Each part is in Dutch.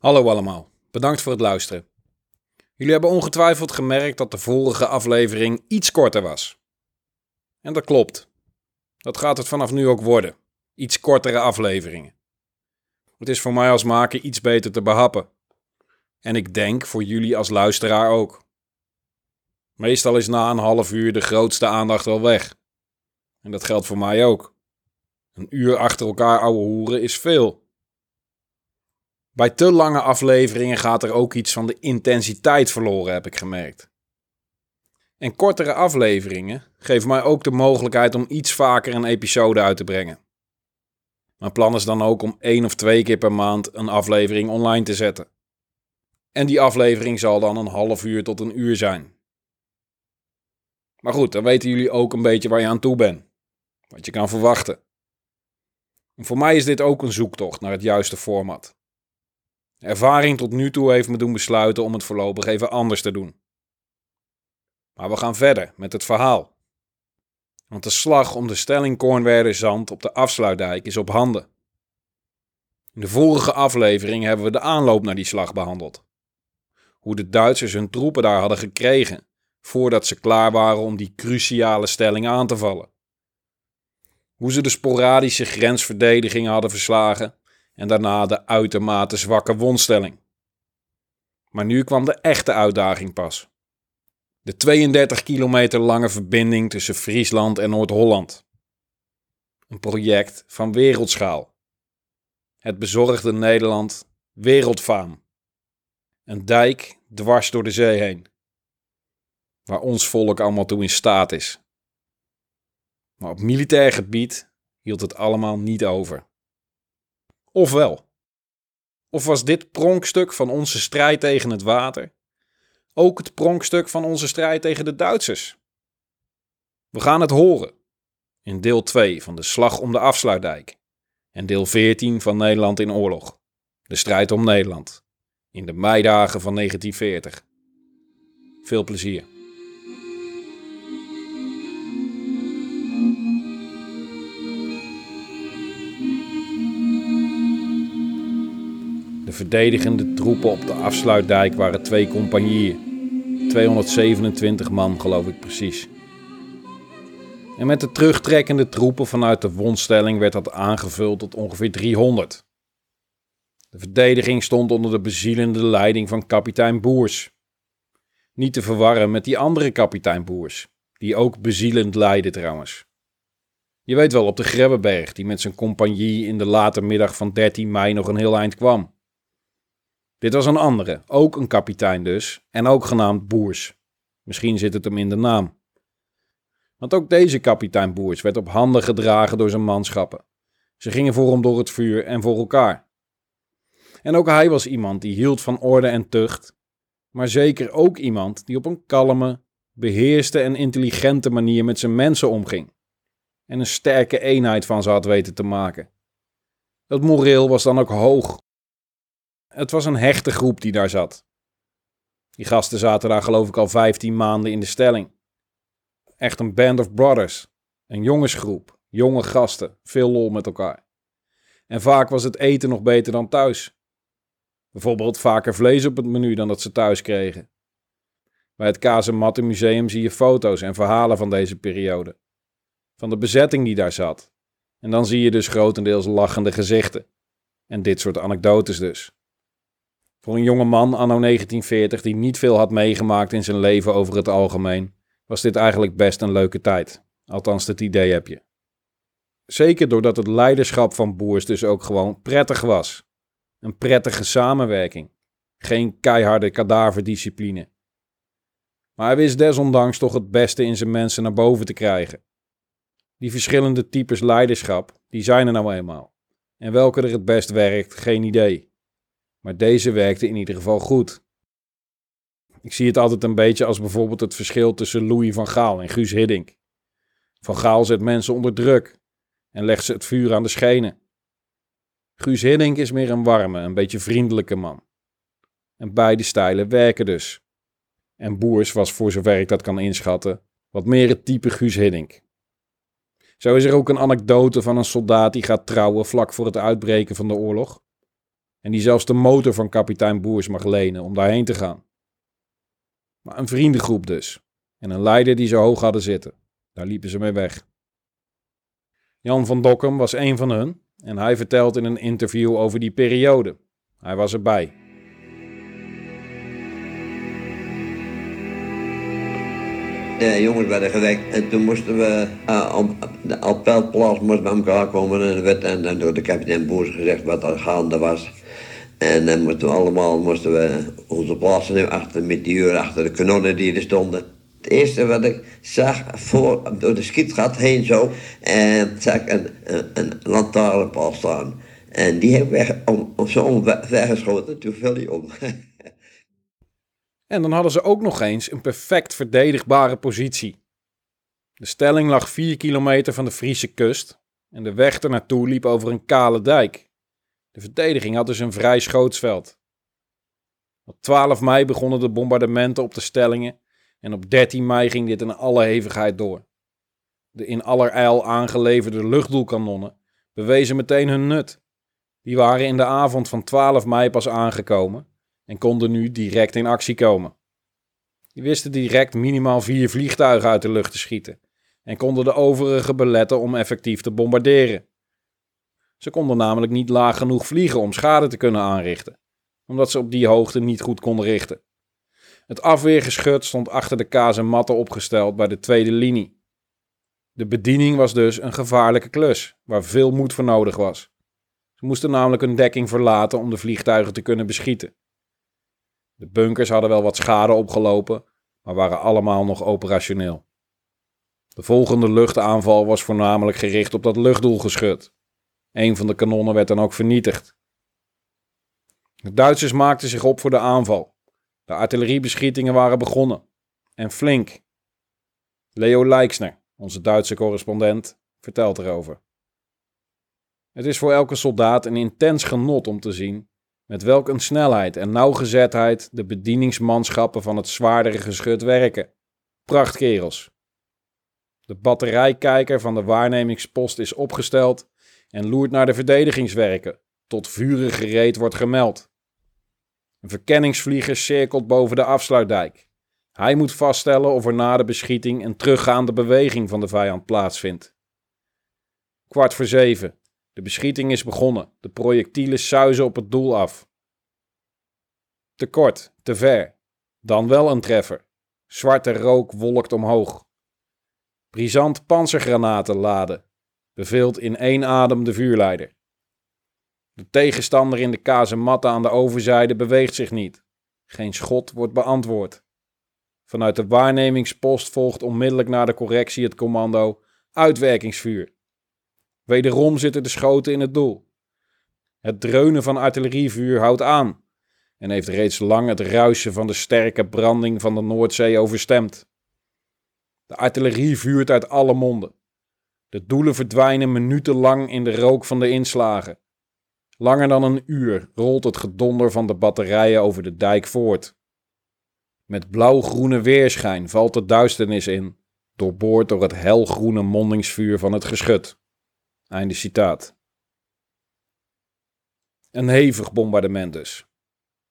Hallo allemaal, bedankt voor het luisteren. Jullie hebben ongetwijfeld gemerkt dat de vorige aflevering iets korter was. En dat klopt. Dat gaat het vanaf nu ook worden. Iets kortere afleveringen. Het is voor mij als maker iets beter te behappen. En ik denk voor jullie als luisteraar ook. Meestal is na een half uur de grootste aandacht wel weg. En dat geldt voor mij ook. Een uur achter elkaar ouwe hoeren is veel. Bij te lange afleveringen gaat er ook iets van de intensiteit verloren, heb ik gemerkt. En kortere afleveringen geven mij ook de mogelijkheid om iets vaker een episode uit te brengen. Mijn plan is dan ook om één of twee keer per maand een aflevering online te zetten. En die aflevering zal dan een half uur tot een uur zijn. Maar goed, dan weten jullie ook een beetje waar je aan toe bent. Wat je kan verwachten. En voor mij is dit ook een zoektocht naar het juiste format. Ervaring tot nu toe heeft me doen besluiten om het voorlopig even anders te doen. Maar we gaan verder met het verhaal. Want de slag om de stelling Kornwerder Zand op de afsluitdijk is op handen. In de vorige aflevering hebben we de aanloop naar die slag behandeld. Hoe de Duitsers hun troepen daar hadden gekregen voordat ze klaar waren om die cruciale stelling aan te vallen. Hoe ze de sporadische grensverdediging hadden verslagen en daarna de uitermate zwakke wondstelling. Maar nu kwam de echte uitdaging pas. De 32 kilometer lange verbinding tussen Friesland en Noord-Holland. Een project van wereldschaal. Het bezorgde Nederland wereldfaam. Een dijk dwars door de zee heen. Waar ons volk allemaal toe in staat is. Maar op militair gebied hield het allemaal niet over. Of wel? Of was dit pronkstuk van onze strijd tegen het water ook het pronkstuk van onze strijd tegen de Duitsers? We gaan het horen in deel 2 van de Slag om de Afsluitdijk en deel 14 van Nederland in oorlog. De strijd om Nederland in de meidagen van 1940. Veel plezier. De verdedigende troepen op de afsluitdijk waren twee compagnieën. 227 man, geloof ik precies. En met de terugtrekkende troepen vanuit de wondstelling werd dat aangevuld tot ongeveer 300. De verdediging stond onder de bezielende leiding van kapitein Boers. Niet te verwarren met die andere kapitein Boers, die ook bezielend leidde trouwens. Je weet wel, op de Grebbeberg, die met zijn compagnie in de late middag van 13 mei nog een heel eind kwam. Dit was een andere, ook een kapitein dus, en ook genaamd Boers. Misschien zit het hem in de naam. Want ook deze kapitein Boers werd op handen gedragen door zijn manschappen. Ze gingen voor hem door het vuur en voor elkaar. En ook hij was iemand die hield van orde en tucht, maar zeker ook iemand die op een kalme, beheerste en intelligente manier met zijn mensen omging. En een sterke eenheid van ze had weten te maken. Dat moreel was dan ook hoog het was een hechte groep die daar zat. Die gasten zaten daar geloof ik al 15 maanden in de stelling. Echt een band of brothers. Een jongensgroep, jonge gasten, veel lol met elkaar. En vaak was het eten nog beter dan thuis. Bijvoorbeeld vaker vlees op het menu dan dat ze thuis kregen. Bij het Kazematten Museum zie je foto's en verhalen van deze periode. Van de bezetting die daar zat. En dan zie je dus grotendeels lachende gezichten. En dit soort anekdotes dus. Voor een jonge man anno 1940 die niet veel had meegemaakt in zijn leven over het algemeen, was dit eigenlijk best een leuke tijd. Althans, dat idee heb je. Zeker doordat het leiderschap van Boers dus ook gewoon prettig was. Een prettige samenwerking. Geen keiharde kadaverdiscipline. Maar hij wist desondanks toch het beste in zijn mensen naar boven te krijgen. Die verschillende types leiderschap, die zijn er nou eenmaal. En welke er het best werkt, geen idee. Maar deze werkte in ieder geval goed. Ik zie het altijd een beetje als bijvoorbeeld het verschil tussen Louis van Gaal en Guus Hiddink. Van Gaal zet mensen onder druk en legt ze het vuur aan de schenen. Guus Hiddink is meer een warme, een beetje vriendelijke man. En beide stijlen werken dus. En Boers was voor zover ik dat kan inschatten, wat meer het type Guus Hiddink. Zo is er ook een anekdote van een soldaat die gaat trouwen vlak voor het uitbreken van de oorlog. En die zelfs de motor van kapitein Boers mag lenen om daarheen te gaan. Maar een vriendengroep dus, en een leider die ze hoog hadden zitten. Daar liepen ze mee weg. Jan van Dokkum was een van hun en hij vertelt in een interview over die periode. Hij was erbij. De jongens werden gewekt en toen moesten we uh, op de appelplaats moesten bij elkaar komen en er werd en, en door de kapitein Boers gezegd wat er gaande was. En dan moesten we allemaal moesten we onze plaatsen nemen achter met die uur achter de kanonnen die er stonden. Het eerste wat ik zag voor, door de schietgat heen zo, en zag ik een, een, lantaarnpaal staan. En die heb ik weg, om, om zo weggeschoten, toen viel om. En dan hadden ze ook nog eens een perfect verdedigbare positie. De stelling lag 4 kilometer van de Friese kust en de weg ernaartoe liep over een kale dijk. De verdediging had dus een vrij schootsveld. Op 12 mei begonnen de bombardementen op de stellingen en op 13 mei ging dit in alle hevigheid door. De in allerijl aangeleverde luchtdoelkanonnen bewezen meteen hun nut. Die waren in de avond van 12 mei pas aangekomen en konden nu direct in actie komen. Die wisten direct minimaal vier vliegtuigen uit de lucht te schieten en konden de overige beletten om effectief te bombarderen. Ze konden namelijk niet laag genoeg vliegen om schade te kunnen aanrichten, omdat ze op die hoogte niet goed konden richten. Het afweergeschut stond achter de kazematten opgesteld bij de tweede linie. De bediening was dus een gevaarlijke klus, waar veel moed voor nodig was. Ze moesten namelijk hun dekking verlaten om de vliegtuigen te kunnen beschieten. De bunkers hadden wel wat schade opgelopen, maar waren allemaal nog operationeel. De volgende luchtaanval was voornamelijk gericht op dat luchtdoelgeschut. Een van de kanonnen werd dan ook vernietigd. De Duitsers maakten zich op voor de aanval. De artilleriebeschietingen waren begonnen. En flink. Leo Leixner, onze Duitse correspondent, vertelt erover. Het is voor elke soldaat een intens genot om te zien met welk een snelheid en nauwgezetheid de bedieningsmanschappen van het zwaardere geschut werken. Prachtkerels. De batterijkijker van de waarnemingspost is opgesteld en loert naar de verdedigingswerken, tot vurig gereed wordt gemeld. Een verkenningsvlieger cirkelt boven de afsluitdijk. Hij moet vaststellen of er na de beschieting een teruggaande beweging van de vijand plaatsvindt. Kwart voor zeven. De beschieting is begonnen. De projectielen suizen op het doel af. Te kort, te ver. Dan wel een treffer. Zwarte rook wolkt omhoog. Brisant panzergranaten laden. Beveelt in één adem de vuurleider. De tegenstander in de kazematte aan de overzijde beweegt zich niet. Geen schot wordt beantwoord. Vanuit de waarnemingspost volgt onmiddellijk na de correctie het commando uitwerkingsvuur. Wederom zitten de schoten in het doel. Het dreunen van artillerievuur houdt aan en heeft reeds lang het ruisen van de sterke branding van de Noordzee overstemd. De artillerie vuurt uit alle monden. De doelen verdwijnen minutenlang in de rook van de inslagen. Langer dan een uur rolt het gedonder van de batterijen over de dijk voort. Met blauw-groene weerschijn valt de duisternis in, doorboord door het helgroene mondingsvuur van het geschut. Einde citaat. Een hevig bombardement dus.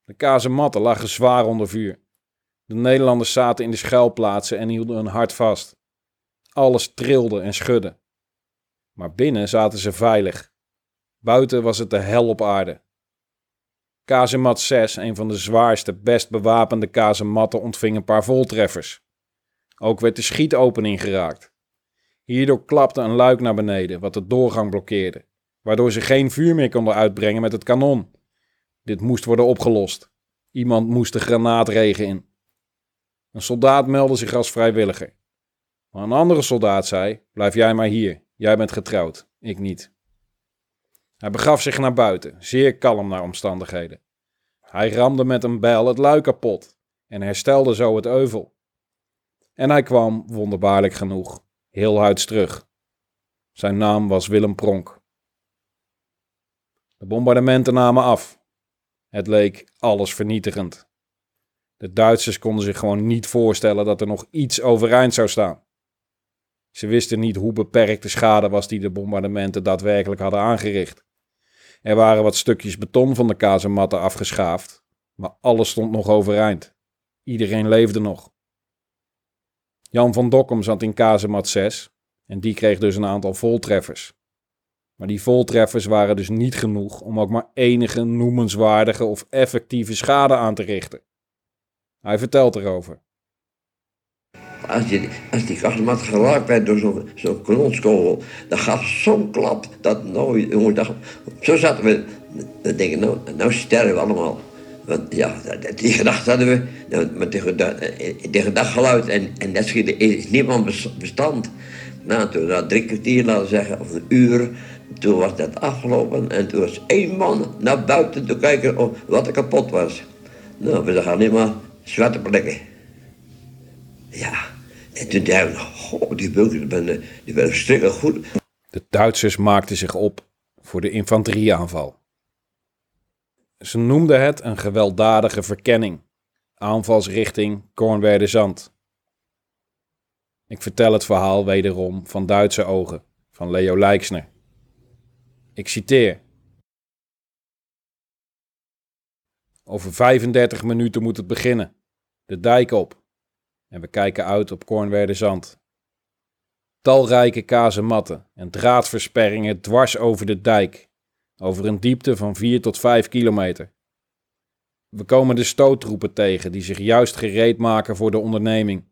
De kazematten lagen zwaar onder vuur. De Nederlanders zaten in de schuilplaatsen en hielden hun hart vast. Alles trilde en schudde. Maar binnen zaten ze veilig. Buiten was het de hel op aarde. Kazemat 6, een van de zwaarste, best bewapende kazematten, ontving een paar voltreffers. Ook werd de schietopening geraakt. Hierdoor klapte een luik naar beneden, wat de doorgang blokkeerde, waardoor ze geen vuur meer konden uitbrengen met het kanon. Dit moest worden opgelost. Iemand moest de granaatregen in. Een soldaat meldde zich als vrijwilliger. Maar een andere soldaat zei: Blijf jij maar hier, jij bent getrouwd, ik niet. Hij begaf zich naar buiten, zeer kalm naar omstandigheden. Hij ramde met een bijl het luik kapot en herstelde zo het euvel. En hij kwam, wonderbaarlijk genoeg, heel huids terug. Zijn naam was Willem Pronk. De bombardementen namen af. Het leek alles vernietigend. De Duitsers konden zich gewoon niet voorstellen dat er nog iets overeind zou staan. Ze wisten niet hoe beperkt de schade was die de bombardementen daadwerkelijk hadden aangericht. Er waren wat stukjes beton van de kazematten afgeschaafd, maar alles stond nog overeind. Iedereen leefde nog. Jan van Dokkum zat in kazemat 6 en die kreeg dus een aantal voltreffers. Maar die voltreffers waren dus niet genoeg om ook maar enige noemenswaardige of effectieve schade aan te richten. Hij vertelt erover. Als, je, als die kastmat geraakt werd door zo'n zo'n kanonskogel, dan gaf zo'n klap dat nou, jongen, dat, zo zaten we. Dan denk nou, nou sterven we allemaal. Want ja, die gedachte hadden we, nou, met die, die gedachtgeluid en, en dat is niemand bestand. Nou, toen na drie kwartier, laten zeggen, of een uur, toen was dat afgelopen en toen was één man naar buiten te kijken of wat er kapot was. Nou, we zagen alleen maar zwarte plekken. Ja, en toen die goed. De Duitsers maakten zich op voor de infanterieaanval. Ze noemden het een gewelddadige verkenning, aanvalsrichting Kornwerde-Zand. Ik vertel het verhaal wederom van Duitse ogen, van Leo Lijksner. Ik citeer. Over 35 minuten moet het beginnen. De dijk op. En we kijken uit op Kornwerde Zand. Talrijke kazematten en draadversperringen dwars over de dijk, over een diepte van 4 tot 5 kilometer. We komen de stoottroepen tegen die zich juist gereed maken voor de onderneming.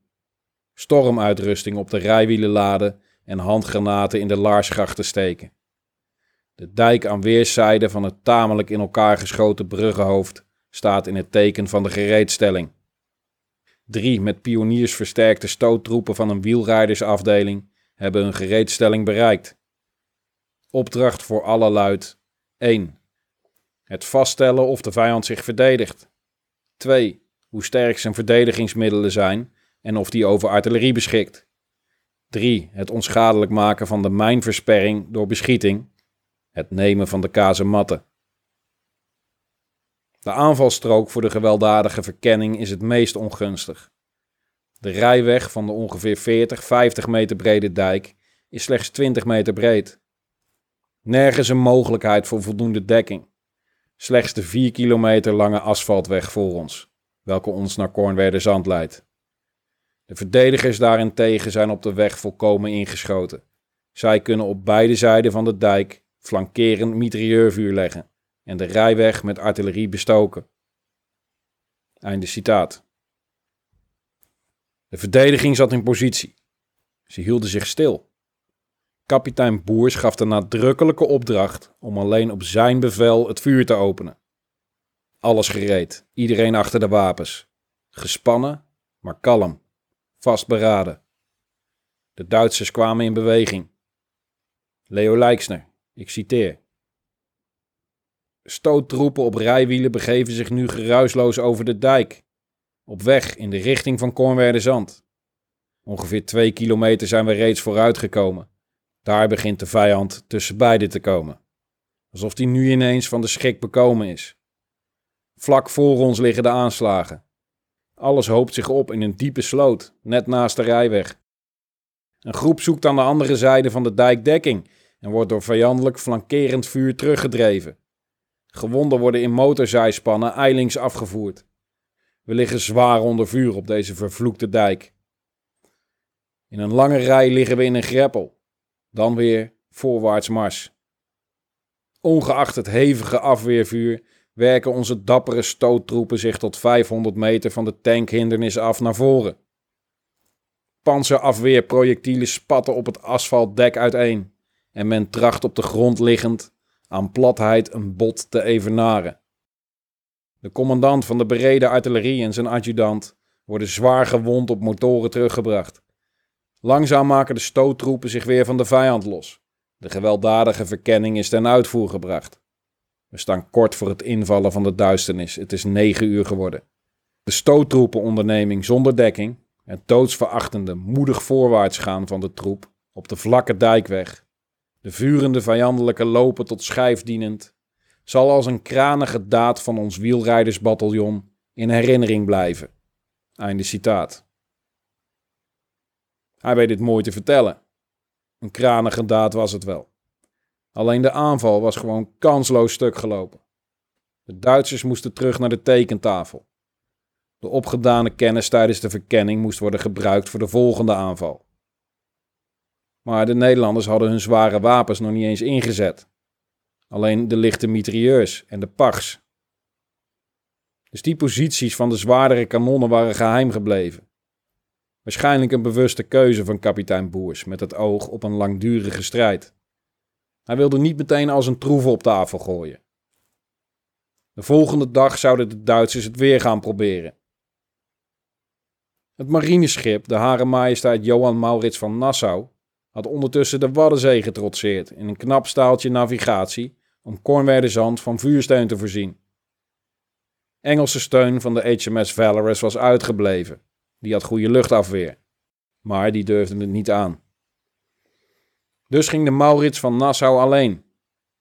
Stormuitrusting op de rijwielen laden en handgranaten in de laarsgrachten steken. De dijk aan weerszijden van het tamelijk in elkaar geschoten bruggenhoofd staat in het teken van de gereedstelling. Drie met pioniers versterkte stoottroepen van een wielrijdersafdeling hebben hun gereedstelling bereikt. Opdracht voor alle luid 1. Het vaststellen of de vijand zich verdedigt. 2. Hoe sterk zijn verdedigingsmiddelen zijn en of die over artillerie beschikt. 3. Het onschadelijk maken van de mijnversperring door beschieting het nemen van de kazematten. De aanvalstrook voor de gewelddadige verkenning is het meest ongunstig. De rijweg van de ongeveer 40, 50 meter brede dijk is slechts 20 meter breed. Nergens een mogelijkheid voor voldoende dekking. Slechts de 4 kilometer lange asfaltweg voor ons, welke ons naar Kornwerde Zand leidt. De verdedigers daarentegen zijn op de weg volkomen ingeschoten. Zij kunnen op beide zijden van de dijk flankerend mitrailleurvuur leggen en de rijweg met artillerie bestoken. Einde citaat. De verdediging zat in positie. Ze hielden zich stil. Kapitein Boers gaf de nadrukkelijke opdracht om alleen op zijn bevel het vuur te openen. Alles gereed, iedereen achter de wapens. Gespannen, maar kalm, vastberaden. De Duitsers kwamen in beweging. Leo Lijksner, ik citeer. Stoottroepen op rijwielen begeven zich nu geruisloos over de dijk, op weg in de richting van Kornwerde Zand. Ongeveer twee kilometer zijn we reeds vooruitgekomen. Daar begint de vijand tussen beiden te komen. Alsof die nu ineens van de schrik bekomen is. Vlak voor ons liggen de aanslagen. Alles hoopt zich op in een diepe sloot, net naast de rijweg. Een groep zoekt aan de andere zijde van de dijk dekking en wordt door vijandelijk flankerend vuur teruggedreven. Gewonden worden in motorzijspannen eilings afgevoerd. We liggen zwaar onder vuur op deze vervloekte dijk. In een lange rij liggen we in een greppel. Dan weer voorwaarts mars. Ongeacht het hevige afweervuur werken onze dappere stoottroepen zich tot 500 meter van de tankhindernis af naar voren. Panzerafweerprojectielen spatten op het asfaltdek uiteen en men tracht op de grond liggend aan platheid een bot te evenaren. De commandant van de bereden artillerie en zijn adjudant worden zwaar gewond op motoren teruggebracht. Langzaam maken de stoottroepen zich weer van de vijand los. De gewelddadige verkenning is ten uitvoer gebracht. We staan kort voor het invallen van de duisternis. Het is negen uur geworden. De stoottroepenonderneming zonder dekking, het doodsverachtende, moedig voorwaarts gaan van de troep op de vlakke dijkweg, de vurende vijandelijke lopen tot schijf dienend, zal als een kranige daad van ons wielrijdersbataljon in herinnering blijven. Einde citaat. Hij weet dit mooi te vertellen. Een kranige daad was het wel. Alleen de aanval was gewoon kansloos stuk gelopen. De Duitsers moesten terug naar de tekentafel. De opgedane kennis tijdens de verkenning moest worden gebruikt voor de volgende aanval. Maar de Nederlanders hadden hun zware wapens nog niet eens ingezet. Alleen de lichte mitrailleurs en de pars. Dus die posities van de zwaardere kanonnen waren geheim gebleven. Waarschijnlijk een bewuste keuze van kapitein Boers met het oog op een langdurige strijd. Hij wilde niet meteen als een troeven op tafel gooien. De volgende dag zouden de Duitsers het weer gaan proberen. Het marineschip, de Hare Johan Maurits van Nassau, had ondertussen de Waddenzee getrotseerd in een knap staaltje navigatie om Cornwerdezand van vuursteun te voorzien. Engelse steun van de HMS Valorous was uitgebleven. Die had goede luchtafweer. Maar die durfde het niet aan. Dus ging de Maurits van Nassau alleen,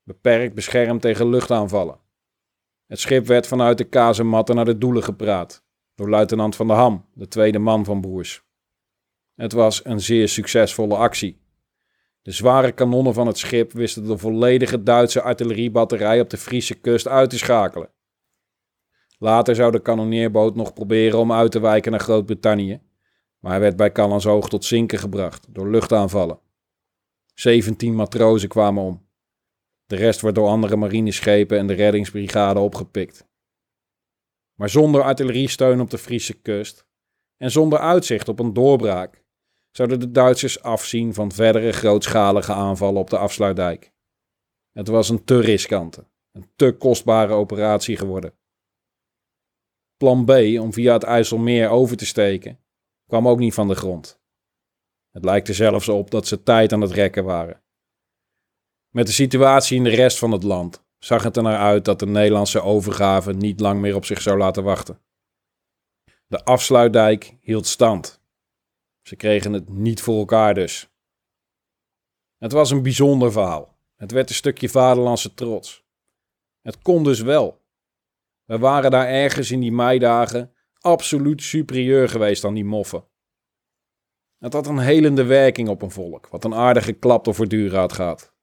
beperkt beschermd tegen luchtaanvallen. Het schip werd vanuit de kazematten naar de doelen gepraat, door luitenant van de Ham, de tweede man van Boers. Het was een zeer succesvolle actie. De zware kanonnen van het schip wisten de volledige Duitse artilleriebatterij op de Friese kust uit te schakelen. Later zou de kanonneerboot nog proberen om uit te wijken naar Groot-Brittannië, maar hij werd bij Callansoog tot zinken gebracht door luchtaanvallen. 17 matrozen kwamen om. De rest werd door andere marineschepen en de reddingsbrigade opgepikt. Maar zonder artilleriesteun op de Friese kust en zonder uitzicht op een doorbraak zouden de Duitsers afzien van verdere grootschalige aanvallen op de afsluitdijk. Het was een te riskante, een te kostbare operatie geworden. Plan B om via het IJsselmeer over te steken kwam ook niet van de grond. Het lijkt er zelfs op dat ze tijd aan het rekken waren. Met de situatie in de rest van het land zag het er naar uit dat de Nederlandse overgave niet lang meer op zich zou laten wachten. De afsluitdijk hield stand. Ze kregen het niet voor elkaar dus. Het was een bijzonder verhaal. Het werd een stukje vaderlandse trots. Het kon dus wel. We waren daar ergens in die meidagen absoluut superieur geweest dan die moffen. Het had een helende werking op een volk, wat een aardige klap door voortdurend gaat.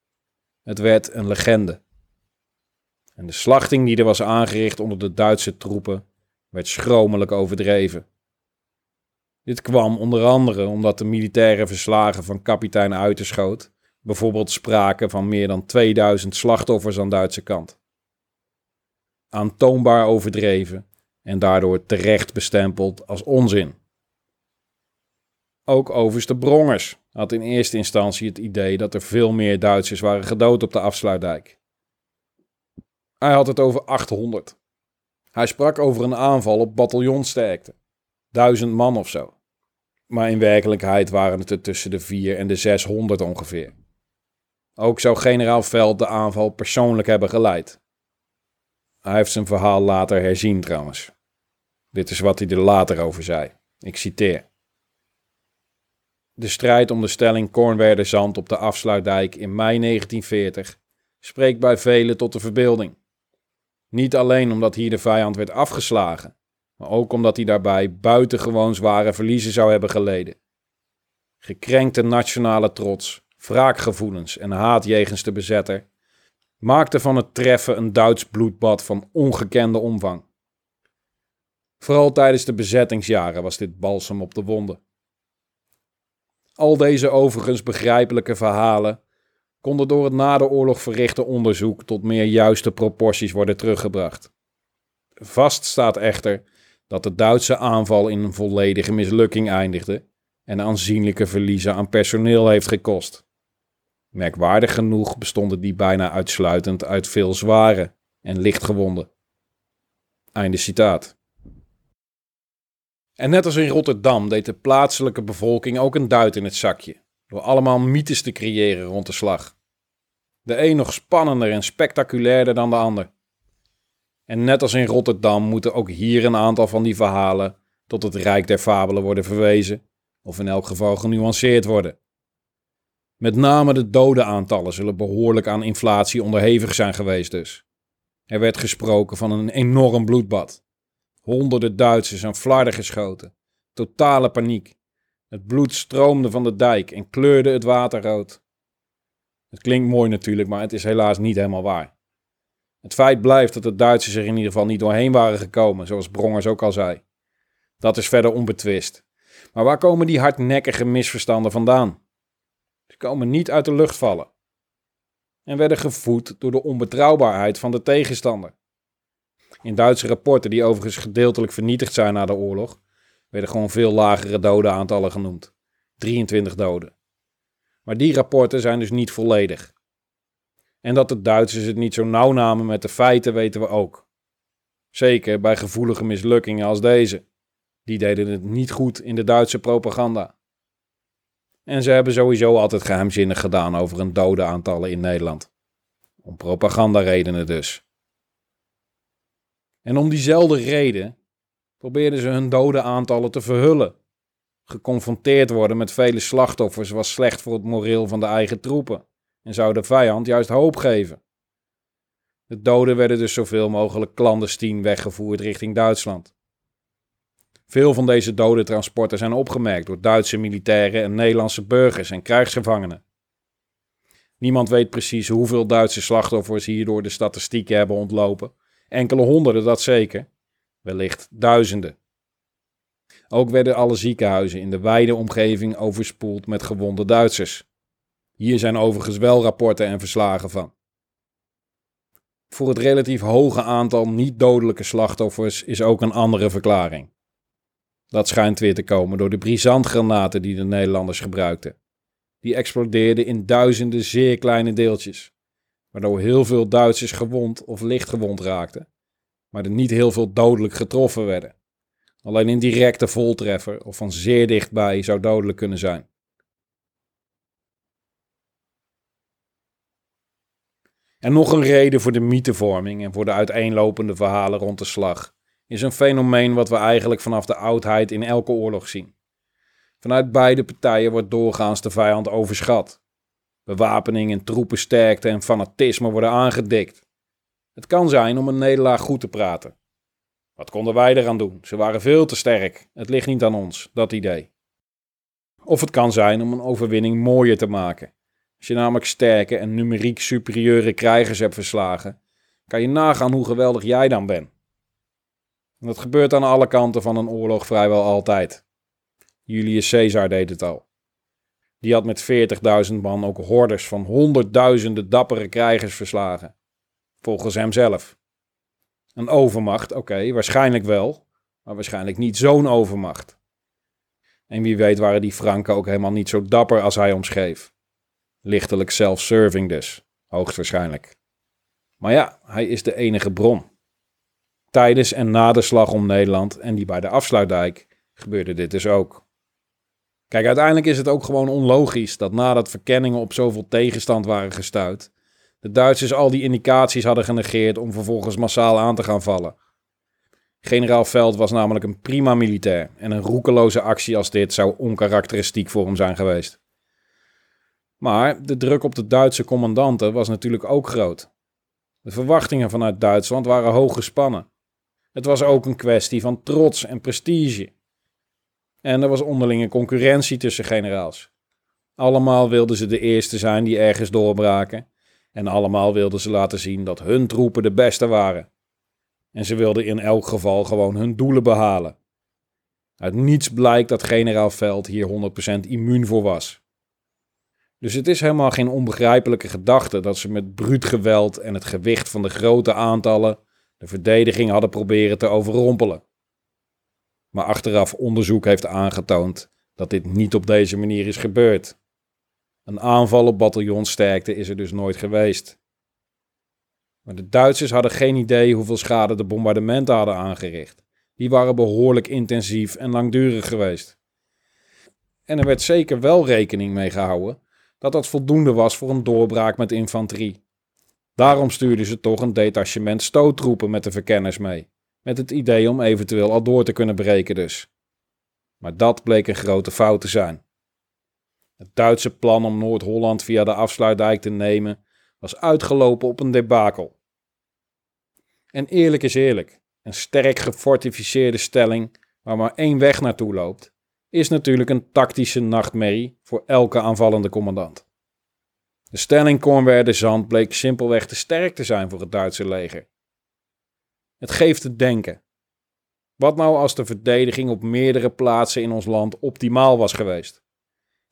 Het werd een legende. En de slachting die er was aangericht onder de Duitse troepen werd schromelijk overdreven. Dit kwam onder andere omdat de militaire verslagen van kapitein Uiterschoot bijvoorbeeld spraken van meer dan 2000 slachtoffers aan Duitse kant. Aantoonbaar overdreven en daardoor terecht bestempeld als onzin. Ook overste Brongers had in eerste instantie het idee dat er veel meer Duitsers waren gedood op de afsluitdijk. Hij had het over 800. Hij sprak over een aanval op bataljonsterkte. Duizend man of zo. Maar in werkelijkheid waren het er tussen de 4 en de 600 ongeveer. Ook zou generaal Veld de aanval persoonlijk hebben geleid. Hij heeft zijn verhaal later herzien trouwens. Dit is wat hij er later over zei. Ik citeer. De strijd om de stelling Kornwerder-Zand op de afsluitdijk in mei 1940 spreekt bij velen tot de verbeelding. Niet alleen omdat hier de vijand werd afgeslagen, maar ook omdat hij daarbij buitengewoon zware verliezen zou hebben geleden. Gekrenkte nationale trots, wraakgevoelens en haat jegens de bezetter maakten van het treffen een Duits bloedbad van ongekende omvang. Vooral tijdens de bezettingsjaren was dit balsem op de wonden. Al deze overigens begrijpelijke verhalen konden door het na de oorlog verrichte onderzoek tot meer juiste proporties worden teruggebracht. Vast staat echter dat de Duitse aanval in een volledige mislukking eindigde en aanzienlijke verliezen aan personeel heeft gekost. Merkwaardig genoeg bestonden die bijna uitsluitend uit veel zware en lichtgewonden. Einde citaat. En net als in Rotterdam deed de plaatselijke bevolking ook een duit in het zakje, door allemaal mythes te creëren rond de slag. De een nog spannender en spectaculairder dan de ander. En net als in Rotterdam moeten ook hier een aantal van die verhalen tot het rijk der fabelen worden verwezen, of in elk geval genuanceerd worden. Met name de dodenaantallen zullen behoorlijk aan inflatie onderhevig zijn geweest dus. Er werd gesproken van een enorm bloedbad. Honderden Duitsers aan flarden geschoten. Totale paniek. Het bloed stroomde van de dijk en kleurde het water rood. Het klinkt mooi natuurlijk, maar het is helaas niet helemaal waar. Het feit blijft dat de Duitsers er in ieder geval niet doorheen waren gekomen, zoals Brongers ook al zei. Dat is verder onbetwist. Maar waar komen die hardnekkige misverstanden vandaan? Ze komen niet uit de lucht vallen. En werden gevoed door de onbetrouwbaarheid van de tegenstander. In Duitse rapporten, die overigens gedeeltelijk vernietigd zijn na de oorlog, werden gewoon veel lagere dodenaantallen genoemd. 23 doden. Maar die rapporten zijn dus niet volledig. En dat de Duitsers het niet zo nauw namen met de feiten weten we ook. Zeker bij gevoelige mislukkingen als deze. Die deden het niet goed in de Duitse propaganda. En ze hebben sowieso altijd geheimzinnig gedaan over een dodenaantallen in Nederland. Om propagandaredenen dus. En om diezelfde reden probeerden ze hun dodenaantallen te verhullen. Geconfronteerd worden met vele slachtoffers was slecht voor het moreel van de eigen troepen en zou de vijand juist hoop geven. De doden werden dus zoveel mogelijk clandestien weggevoerd richting Duitsland. Veel van deze dodentransporten zijn opgemerkt door Duitse militairen en Nederlandse burgers en krijgsgevangenen. Niemand weet precies hoeveel Duitse slachtoffers hierdoor de statistieken hebben ontlopen. Enkele honderden, dat zeker. Wellicht duizenden. Ook werden alle ziekenhuizen in de wijde omgeving overspoeld met gewonde Duitsers. Hier zijn overigens wel rapporten en verslagen van. Voor het relatief hoge aantal niet-dodelijke slachtoffers is ook een andere verklaring. Dat schijnt weer te komen door de brisantgranaten die de Nederlanders gebruikten. Die explodeerden in duizenden zeer kleine deeltjes, waardoor heel veel Duitsers gewond of licht gewond raakten, maar er niet heel veel dodelijk getroffen werden. Alleen een directe voltreffer of van zeer dichtbij zou dodelijk kunnen zijn. En nog een reden voor de mythevorming en voor de uiteenlopende verhalen rond de slag is een fenomeen wat we eigenlijk vanaf de oudheid in elke oorlog zien. Vanuit beide partijen wordt doorgaans de vijand overschat. Bewapening en troepensterkte en fanatisme worden aangedikt. Het kan zijn om een nederlaag goed te praten. Wat konden wij eraan doen? Ze waren veel te sterk. Het ligt niet aan ons, dat idee. Of het kan zijn om een overwinning mooier te maken. Als je namelijk sterke en numeriek superieure krijgers hebt verslagen, kan je nagaan hoe geweldig jij dan bent. En dat gebeurt aan alle kanten van een oorlog vrijwel altijd. Julius Caesar deed het al. Die had met 40.000 man ook hordes van honderdduizenden dappere krijgers verslagen. Volgens hemzelf. Een overmacht, oké, waarschijnlijk wel, maar waarschijnlijk niet zo'n overmacht. En wie weet waren die Franken ook helemaal niet zo dapper als hij omschreef. Lichtelijk self-serving dus, hoogstwaarschijnlijk. Maar ja, hij is de enige bron. Tijdens en na de slag om Nederland en die bij de afsluitdijk gebeurde dit dus ook. Kijk, uiteindelijk is het ook gewoon onlogisch dat nadat verkenningen op zoveel tegenstand waren gestuurd, de Duitsers al die indicaties hadden genegeerd om vervolgens massaal aan te gaan vallen. Generaal Veld was namelijk een prima militair en een roekeloze actie als dit zou onkarakteristiek voor hem zijn geweest. Maar de druk op de Duitse commandanten was natuurlijk ook groot. De verwachtingen vanuit Duitsland waren hoog gespannen. Het was ook een kwestie van trots en prestige. En er was onderlinge concurrentie tussen generaals. Allemaal wilden ze de eerste zijn die ergens doorbraken. En allemaal wilden ze laten zien dat hun troepen de beste waren. En ze wilden in elk geval gewoon hun doelen behalen. Uit niets blijkt dat generaal Veld hier 100% immuun voor was. Dus het is helemaal geen onbegrijpelijke gedachte dat ze met bruut geweld en het gewicht van de grote aantallen de verdediging hadden proberen te overrompelen. Maar achteraf onderzoek heeft aangetoond dat dit niet op deze manier is gebeurd. Een aanval op bataljonsterkte is er dus nooit geweest. Maar de Duitsers hadden geen idee hoeveel schade de bombardementen hadden aangericht. Die waren behoorlijk intensief en langdurig geweest. En er werd zeker wel rekening mee gehouden dat dat voldoende was voor een doorbraak met infanterie. Daarom stuurden ze toch een detachement stoottroepen met de verkenners mee, met het idee om eventueel al door te kunnen breken dus. Maar dat bleek een grote fout te zijn. Het Duitse plan om Noord-Holland via de afsluitdijk te nemen was uitgelopen op een debakel. En eerlijk is eerlijk, een sterk gefortificeerde stelling waar maar één weg naartoe loopt, is natuurlijk een tactische nachtmerrie voor elke aanvallende commandant. De stelling Kornwerder-Zand bleek simpelweg te sterk te zijn voor het Duitse leger. Het geeft te denken. Wat nou als de verdediging op meerdere plaatsen in ons land optimaal was geweest?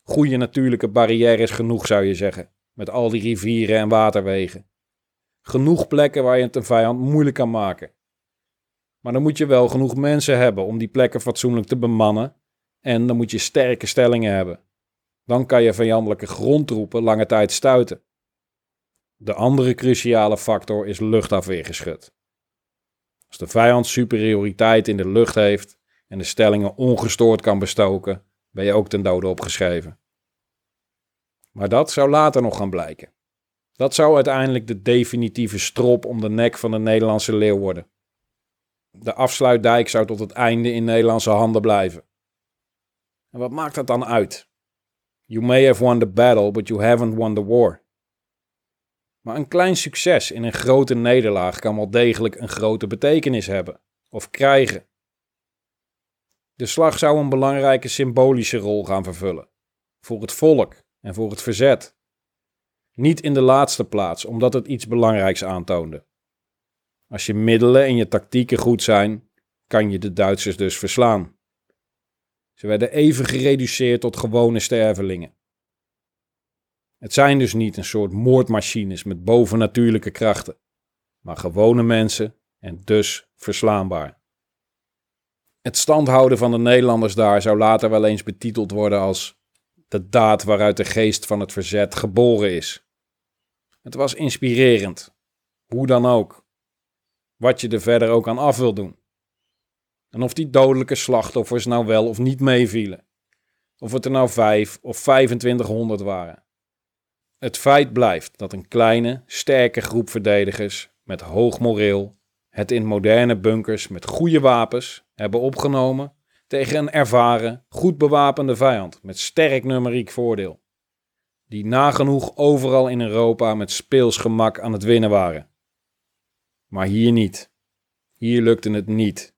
Goede natuurlijke barrières genoeg zou je zeggen, met al die rivieren en waterwegen. Genoeg plekken waar je het een vijand moeilijk kan maken. Maar dan moet je wel genoeg mensen hebben om die plekken fatsoenlijk te bemannen en dan moet je sterke stellingen hebben. Dan kan je vijandelijke grondtroepen lange tijd stuiten. De andere cruciale factor is luchtafweergeschut. Als de vijand superioriteit in de lucht heeft en de stellingen ongestoord kan bestoken, ben je ook ten dode opgeschreven. Maar dat zou later nog gaan blijken. Dat zou uiteindelijk de definitieve strop om de nek van de Nederlandse leeuw worden. De afsluitdijk zou tot het einde in Nederlandse handen blijven. En wat maakt dat dan uit? You may have won the battle, but you haven't won the war. Maar een klein succes in een grote nederlaag kan wel degelijk een grote betekenis hebben of krijgen. De slag zou een belangrijke symbolische rol gaan vervullen voor het volk en voor het verzet. Niet in de laatste plaats, omdat het iets belangrijks aantoonde. Als je middelen en je tactieken goed zijn, kan je de Duitsers dus verslaan. Ze werden even gereduceerd tot gewone stervelingen. Het zijn dus niet een soort moordmachines met bovennatuurlijke krachten, maar gewone mensen en dus verslaanbaar. Het standhouden van de Nederlanders daar zou later wel eens betiteld worden als de daad waaruit de geest van het verzet geboren is. Het was inspirerend, hoe dan ook, wat je er verder ook aan af wil doen. En of die dodelijke slachtoffers nou wel of niet meevielen, of het er nou vijf of 2500 waren. Het feit blijft dat een kleine, sterke groep verdedigers met hoog moreel het in moderne bunkers met goede wapens hebben opgenomen tegen een ervaren, goed bewapende vijand met sterk numeriek voordeel, die nagenoeg overal in Europa met speels gemak aan het winnen waren. Maar hier niet. Hier lukte het niet.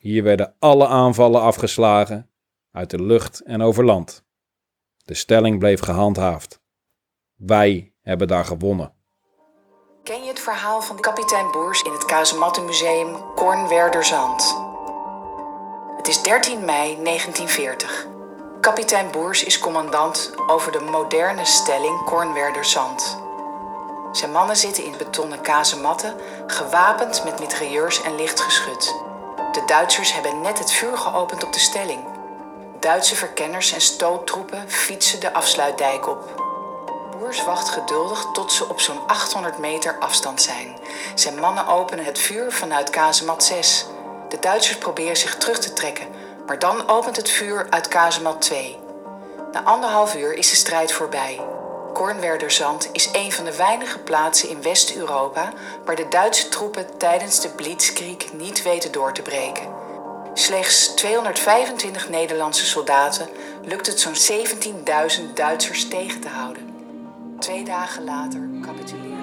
Hier werden alle aanvallen afgeslagen, uit de lucht en over land. De stelling bleef gehandhaafd. Wij hebben daar gewonnen. Ken je het verhaal van kapitein Boers in het Kazemattenmuseum Kornwerderzand? Het is 13 mei 1940. Kapitein Boers is commandant over de moderne stelling Kornwerderzand. Zijn mannen zitten in betonnen kazematten, gewapend met mitrailleurs en lichtgeschut. De Duitsers hebben net het vuur geopend op de stelling. Duitse verkenners en stoottroepen fietsen de afsluitdijk op. Boers wacht geduldig tot ze op zo'n 800 meter afstand zijn. Zijn mannen openen het vuur vanuit kazemat 6. De Duitsers proberen zich terug te trekken, maar dan opent het vuur uit kazemat 2. Na anderhalf uur is de strijd voorbij. Kornwerderzand is een van de weinige plaatsen in West-Europa waar de Duitse troepen tijdens de Blitzkrieg niet weten door te breken. Slechts 225 Nederlandse soldaten lukt het zo'n 17.000 Duitsers tegen te houden. Twee dagen later capituleerde.